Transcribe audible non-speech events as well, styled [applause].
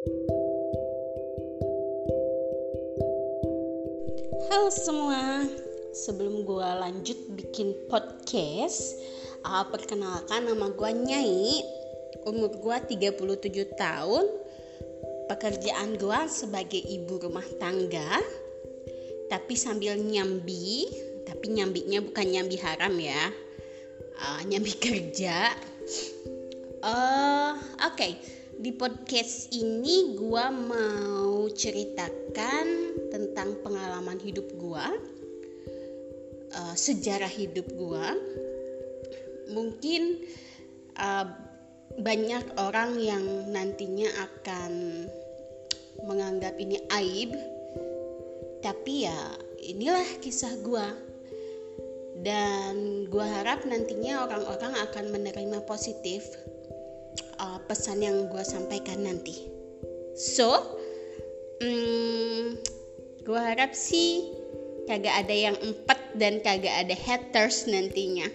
Halo semua, sebelum gue lanjut bikin podcast uh, Perkenalkan nama gue Nyai. Umur gue 37 tahun. Pekerjaan gue sebagai ibu rumah tangga. Tapi sambil nyambi Tapi nyambinya bukan nyambi haram ya. Uh, Nyambi [laughs] kerja. Uh, Oke okay di podcast ini gue mau ceritakan tentang pengalaman hidup gue, uh, sejarah hidup gue. Mungkin uh, banyak orang yang nantinya akan menganggap ini aib, tapi ya inilah kisah gue. Dan gue harap nantinya orang-orang akan menerima positif uh, pesan yang gue sampaikan nanti. So, hmm, gue harap sih kagak ada yang empat dan kagak ada haters nantinya.